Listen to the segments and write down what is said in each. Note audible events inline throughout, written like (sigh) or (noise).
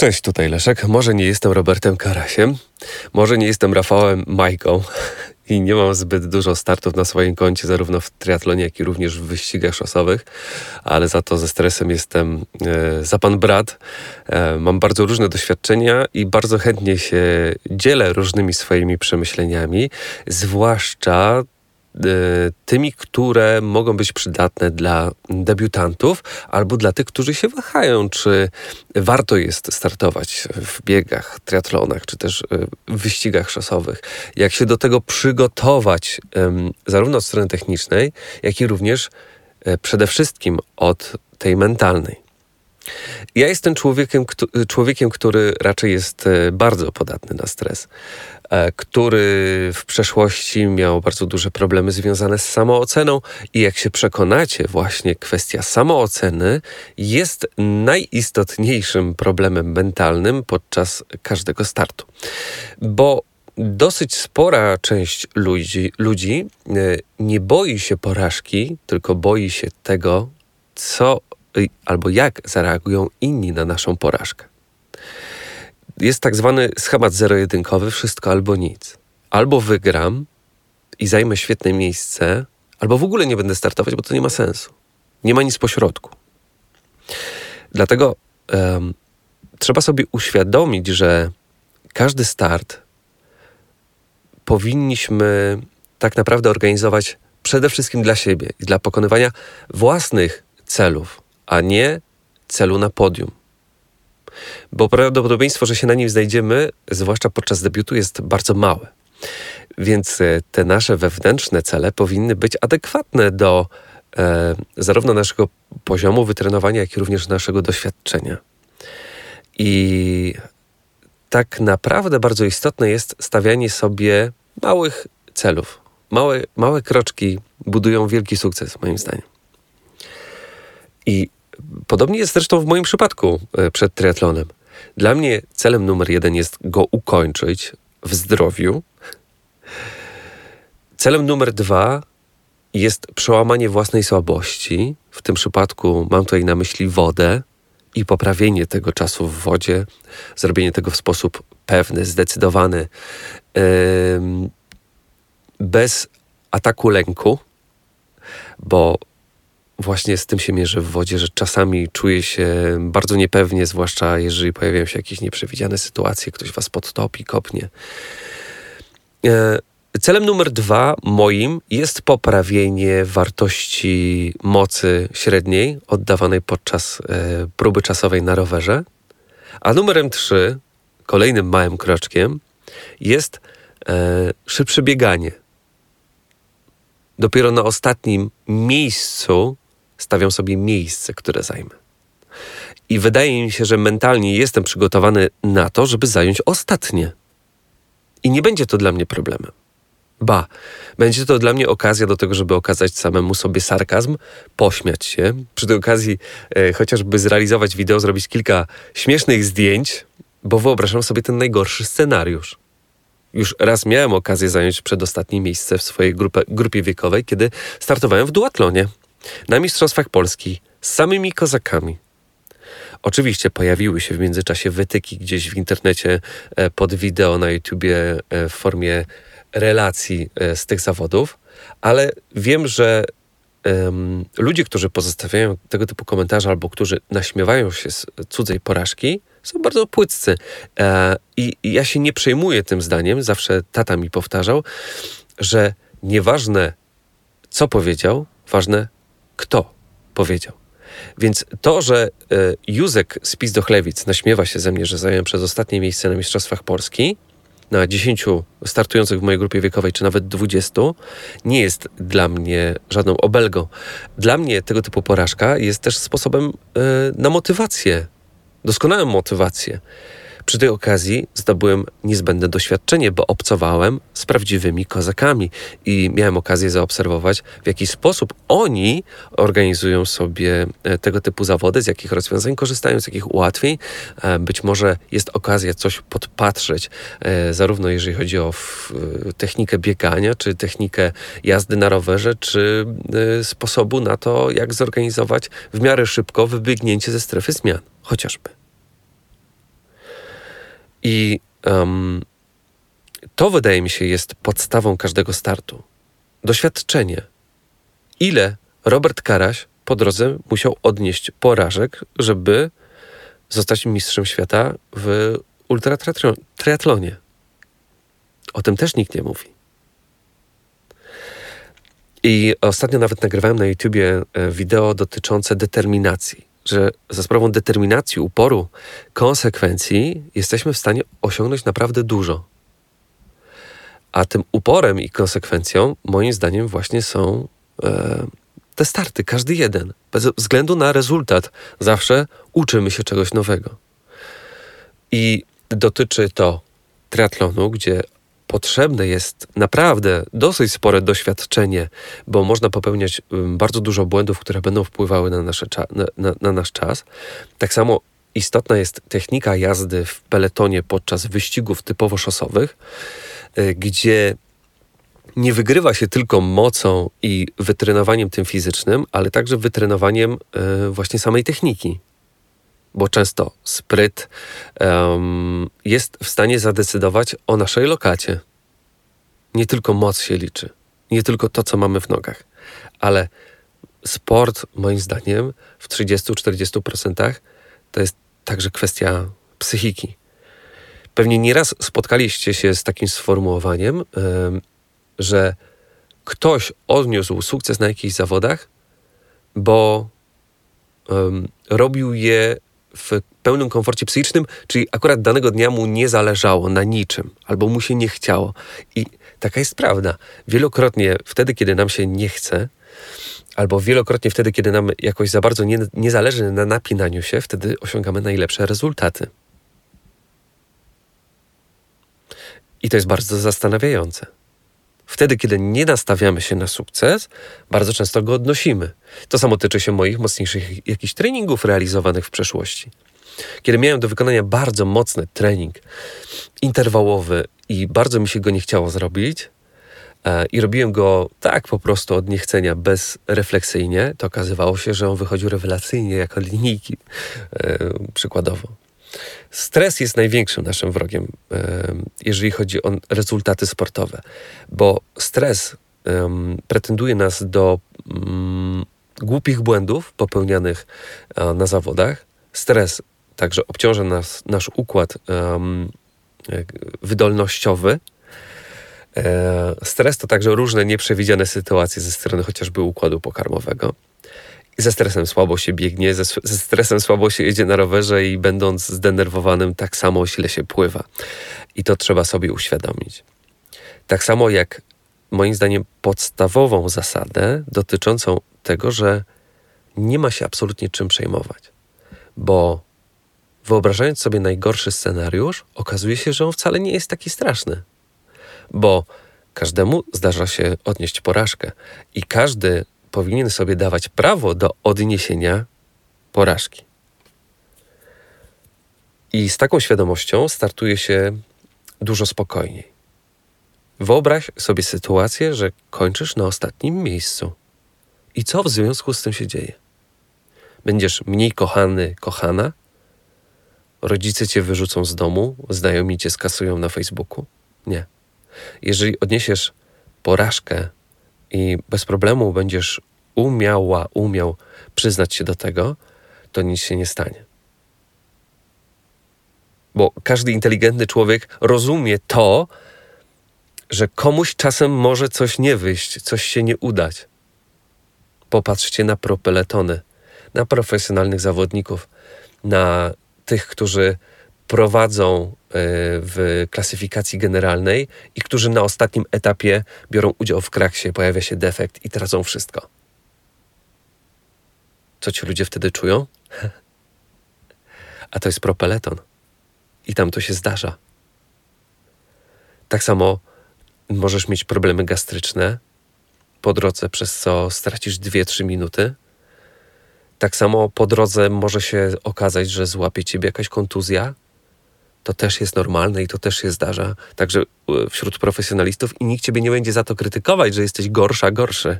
Cześć, tutaj Leszek. Może nie jestem Robertem Karasiem, może nie jestem Rafałem Majką i nie mam zbyt dużo startów na swoim koncie, zarówno w triatlonie, jak i również w wyścigach szosowych, ale za to ze stresem jestem e, za pan brat. E, mam bardzo różne doświadczenia i bardzo chętnie się dzielę różnymi swoimi przemyśleniami, zwłaszcza tymi, które mogą być przydatne dla debiutantów albo dla tych, którzy się wahają, czy warto jest startować w biegach, triatlonach, czy też e, w wyścigach szosowych. Jak się do tego przygotować, zarówno od strony technicznej, jak i również e, przede wszystkim od tej mentalnej. Ja jestem człowiekiem, człowiekiem, który raczej jest bardzo podatny na stres. E, który w przeszłości miał bardzo duże problemy związane z samooceną i jak się przekonacie, właśnie kwestia samooceny jest najistotniejszym problemem mentalnym podczas każdego startu. Bo dosyć spora część ludzi, ludzi e, nie boi się porażki, tylko boi się tego, co albo jak zareagują inni na naszą porażkę jest tak zwany schemat zero-jedynkowy, wszystko albo nic. Albo wygram i zajmę świetne miejsce, albo w ogóle nie będę startować, bo to nie ma sensu. Nie ma nic pośrodku. Dlatego um, trzeba sobie uświadomić, że każdy start powinniśmy tak naprawdę organizować przede wszystkim dla siebie i dla pokonywania własnych celów, a nie celu na podium bo prawdopodobieństwo, że się na nim znajdziemy, zwłaszcza podczas debiutu, jest bardzo małe. Więc e, te nasze wewnętrzne cele powinny być adekwatne do e, zarówno naszego poziomu wytrenowania, jak i również naszego doświadczenia. I tak naprawdę bardzo istotne jest stawianie sobie małych celów. Małe, małe kroczki budują wielki sukces, moim zdaniem. I Podobnie jest zresztą w moim przypadku e, przed triatlonem. Dla mnie celem numer jeden jest go ukończyć w zdrowiu. Celem numer dwa jest przełamanie własnej słabości. W tym przypadku mam tutaj na myśli wodę i poprawienie tego czasu w wodzie, zrobienie tego w sposób pewny, zdecydowany, bez ataku lęku, bo właśnie z tym się mierzę w wodzie, że czasami czuję się bardzo niepewnie, zwłaszcza jeżeli pojawiają się jakieś nieprzewidziane sytuacje, ktoś was podtopi, kopnie. E, celem numer dwa moim jest poprawienie wartości mocy średniej oddawanej podczas e, próby czasowej na rowerze. A numerem trzy, kolejnym małym kroczkiem, jest e, szybsze bieganie. Dopiero na ostatnim miejscu stawiam sobie miejsce, które zajmę. I wydaje mi się, że mentalnie jestem przygotowany na to, żeby zająć ostatnie. I nie będzie to dla mnie problemem. Ba, będzie to dla mnie okazja do tego, żeby okazać samemu sobie sarkazm, pośmiać się, przy tej okazji e, chociażby zrealizować wideo, zrobić kilka śmiesznych zdjęć, bo wyobrażam sobie ten najgorszy scenariusz. Już raz miałem okazję zająć przedostatnie miejsce w swojej grupie, grupie wiekowej, kiedy startowałem w duatlonie na Mistrzostwach Polski z samymi kozakami. Oczywiście pojawiły się w międzyczasie wytyki gdzieś w internecie e, pod wideo na YouTubie e, w formie relacji e, z tych zawodów, ale wiem, że um, ludzie, którzy pozostawiają tego typu komentarze albo którzy naśmiewają się z cudzej porażki, są bardzo płyccy. E, I ja się nie przejmuję tym zdaniem, zawsze tata mi powtarzał, że nieważne co powiedział, ważne kto powiedział. Więc to, że y, Józek z Pizdochlewic naśmiewa się ze mnie, że zająłem przez ostatnie miejsce na Mistrzostwach Polski, na 10 startujących w mojej grupie wiekowej, czy nawet 20, nie jest dla mnie żadną obelgą. Dla mnie tego typu porażka jest też sposobem y, na motywację, doskonałą motywację. Przy tej okazji zdobyłem niezbędne doświadczenie, bo obcowałem z prawdziwymi kozakami i miałem okazję zaobserwować, w jaki sposób oni organizują sobie e, tego typu zawody, z jakich rozwiązań korzystają, z jakich ułatwień. E, być może jest okazja coś podpatrzeć, e, zarówno jeżeli chodzi o technikę biegania, czy technikę jazdy na rowerze, czy sposobu na to, jak zorganizować w miarę szybko wybiegnięcie ze strefy zmian, chociażby. I um, to wydaje mi się jest podstawą każdego startu. Doświadczenie. Ile Robert Karaś po drodze musiał odnieść porażek, żeby zostać mistrzem świata w ultratriatlonie. O tym też nikt nie mówi. I ostatnio nawet nagrywałem na YouTubie e, wideo dotyczące determinacji, że za sprawą determinacji, uporu, konsekwencji jesteśmy w stanie osiągnąć naprawdę dużo. A tym uporem i konsekwencją, moim zdaniem, właśnie są e, te starty, każdy jeden. Bez względu na rezultat, zawsze uczymy się czegoś nowego. I dotyczy to triatlonu, gdzie potrzebne jest naprawdę dosyć spore doświadczenie, bo można popełniać bardzo dużo błędów, które będą wpływały na, nasze na, na, na nasz czas. Tak samo istotna jest technika jazdy w peletonie podczas wyścigów typowo szosowych, y, gdzie nie wygrywa się tylko mocą i wytrenowaniem tym fizycznym, ale także wytrenowaniem y, właśnie samej techniki bo często spryt um, jest w stanie zadecydować o naszej lokacie. Nie tylko moc się liczy, nie tylko to, co mamy w nogach, ale sport, moim zdaniem, w 30-40% to jest także kwestia psychiki. Pewnie nieraz spotkaliście się z takim sformułowaniem, że ktoś odniósł sukces na jakichś zawodach, bo robił je w pełnym komforcie psychicznym, czyli akurat danego dnia mu nie zależało na niczym, albo mu się nie chciało. I taka jest prawda. Wielokrotnie wtedy, kiedy nam się nie chce, albo wielokrotnie wtedy, kiedy nam jakoś za bardzo nie, nie zależy na napinaniu się, wtedy osiągamy najlepsze rezultaty. I to jest bardzo zastanawiające. Wtedy, kiedy nie nastawiamy się na sukces, bardzo często go odnosimy. To samo tyczy się moich mocniejszych jakichś treningów realizowanych w przeszłości. Kiedy miałem do wykonania bardzo mocny trening interwałowy i bardzo mi się go nie chciało zrobić, e, i robiłem go tak po prostu od niechcenia, bezrefleksyjnie, to okazywało się, że on wychodził rewelacyjnie jako linijki, e, przykładowo. Stres jest największym naszym wrogiem, jeżeli chodzi o rezultaty sportowe, bo stres pretenduje nas do mm, głupich błędów popełnianych na zawodach. Stres także obciąża nas, nasz układ wydolnościowy. E, stres to także różne nieprzewidziane sytuacje ze strony chociażby układu pokarmowego ze stresem słabo się biegnie, ze, ze, stresem słabo się jedzie na rowerze i będąc zdenerwowanym, tak samo źle się pływa. I to trzeba sobie uświadomić. Tak samo jak moim zdaniem podstawową zasadę dotyczącą tego, że nie ma się absolutnie czym przejmować, bo wyobrażając sobie najgorszy scenariusz, okazuje się, że on wcale nie jest taki straszny, bo każdemu zdarza się odnieść porażkę i każdy powinien sobie dawać prawo do odniesienia porażki. I z taką świadomością startuje się dużo spokojniej. Wyobraź sobie sytuację, że kończysz na ostatnim miejscu. I co w związku z tym się dzieje? Będziesz mniej kochany, kochana? Rodzice cię wyrzucą z domu, znajomi cię skasują na Facebooku? Nie. Jeżeli odniesiesz porażkę i bez problemu będziesz umiała, umiał przyznać się do tego, to nic się nie stanie. Bo każdy inteligentny człowiek rozumie to, że komuś czasem może coś nie wyjść, coś się nie udać. Popatrzcie na propeletony, na profesjonalnych zawodników, na tych, którzy prowadzą e, w klasyfikacji generalnej i którzy na ostatnim etapie biorą udział w kraksie, pojawia się defekt i tracą wszystko. Co ci ludzie wtedy czują? (laughs) A to jest propeleton. I tam to się zdarza. Tak samo możesz mieć problemy gastryczne po drodze, przez co stracisz 2-3 minuty. Tak samo po drodze może się okazać, że złapie ciebie jakaś kontuzja. To też jest normalne i to też się zdarza. Także e, wśród profesjonalistów i nikt ciebie nie będzie za to krytykować, że jesteś gorsza, gorszy.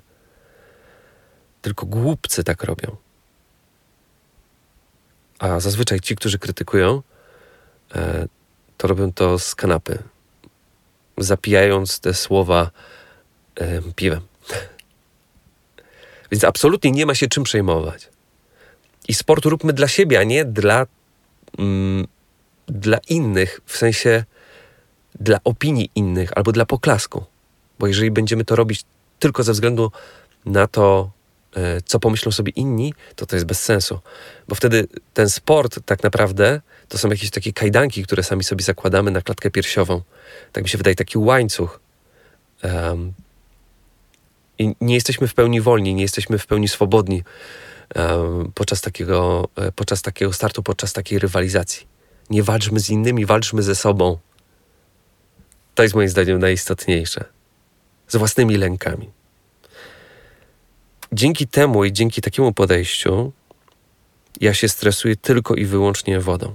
Tylko głupcy tak robią. A zazwyczaj ci, którzy krytykują, e, to robią to z kanapy, zapijając te słowa e, piwem. Więc absolutnie nie ma się czym przejmować. I sport róbmy dla siebie, a nie dla, mm, dla innych, w sensie dla opinii innych albo dla poklasku. Bo jeżeli będziemy to robić tylko ze względu na to, e, co pomyślą sobie inni, to to jest bez sensu. Bo wtedy ten sport tak naprawdę to są jakieś takie kajdanki, które sami sobie zakładamy na klatkę piersiową. Tak mi się wydaje, taki łańcuch. Um, I nie jesteśmy w pełni wolni, nie jesteśmy w pełni swobodni um, podczas, takiego, e, podczas takiego startu, podczas takiej rywalizacji. Nie walczmy z innymi, walczmy ze sobą. To jest moim zdaniem najistotniejsze. Z własnymi lękami. Dzięki temu i dzięki takiemu podejściu ja się stresuję tylko i wyłącznie wodą.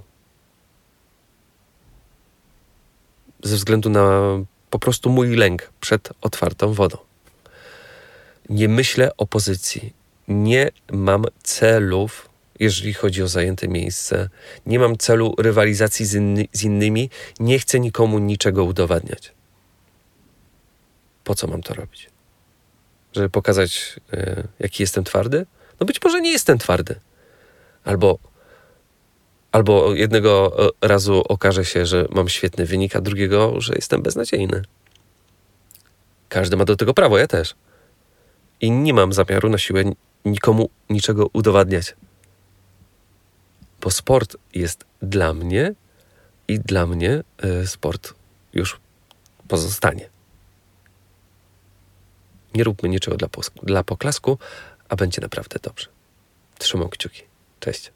Ze względu na po prostu mój lęk przed otwartą wodą. Nie myślę o pozycji. Nie mam celów, jeżeli chodzi o zajęte miejsce. Nie mam celu rywalizacji z, inny, z innymi. Nie chcę nikomu niczego udowadniać. Po co mam to robić? Żeby pokazać, y, jaki jestem twardy? No być może nie jestem twardy. Albo, albo jednego e, razu okaże się, że mam świetny wynik, a drugiego, że jestem beznadziejny. Każdy ma do tego prawo, ja też. I nie mam zamiaru na siłę nikomu niczego udowadniać. Bo sport jest dla mnie i dla mnie y, sport już pozostanie. Nie róbmy niczego dla poklasku, a będzie naprawdę dobrze. Trzymam kciuki. Cześć.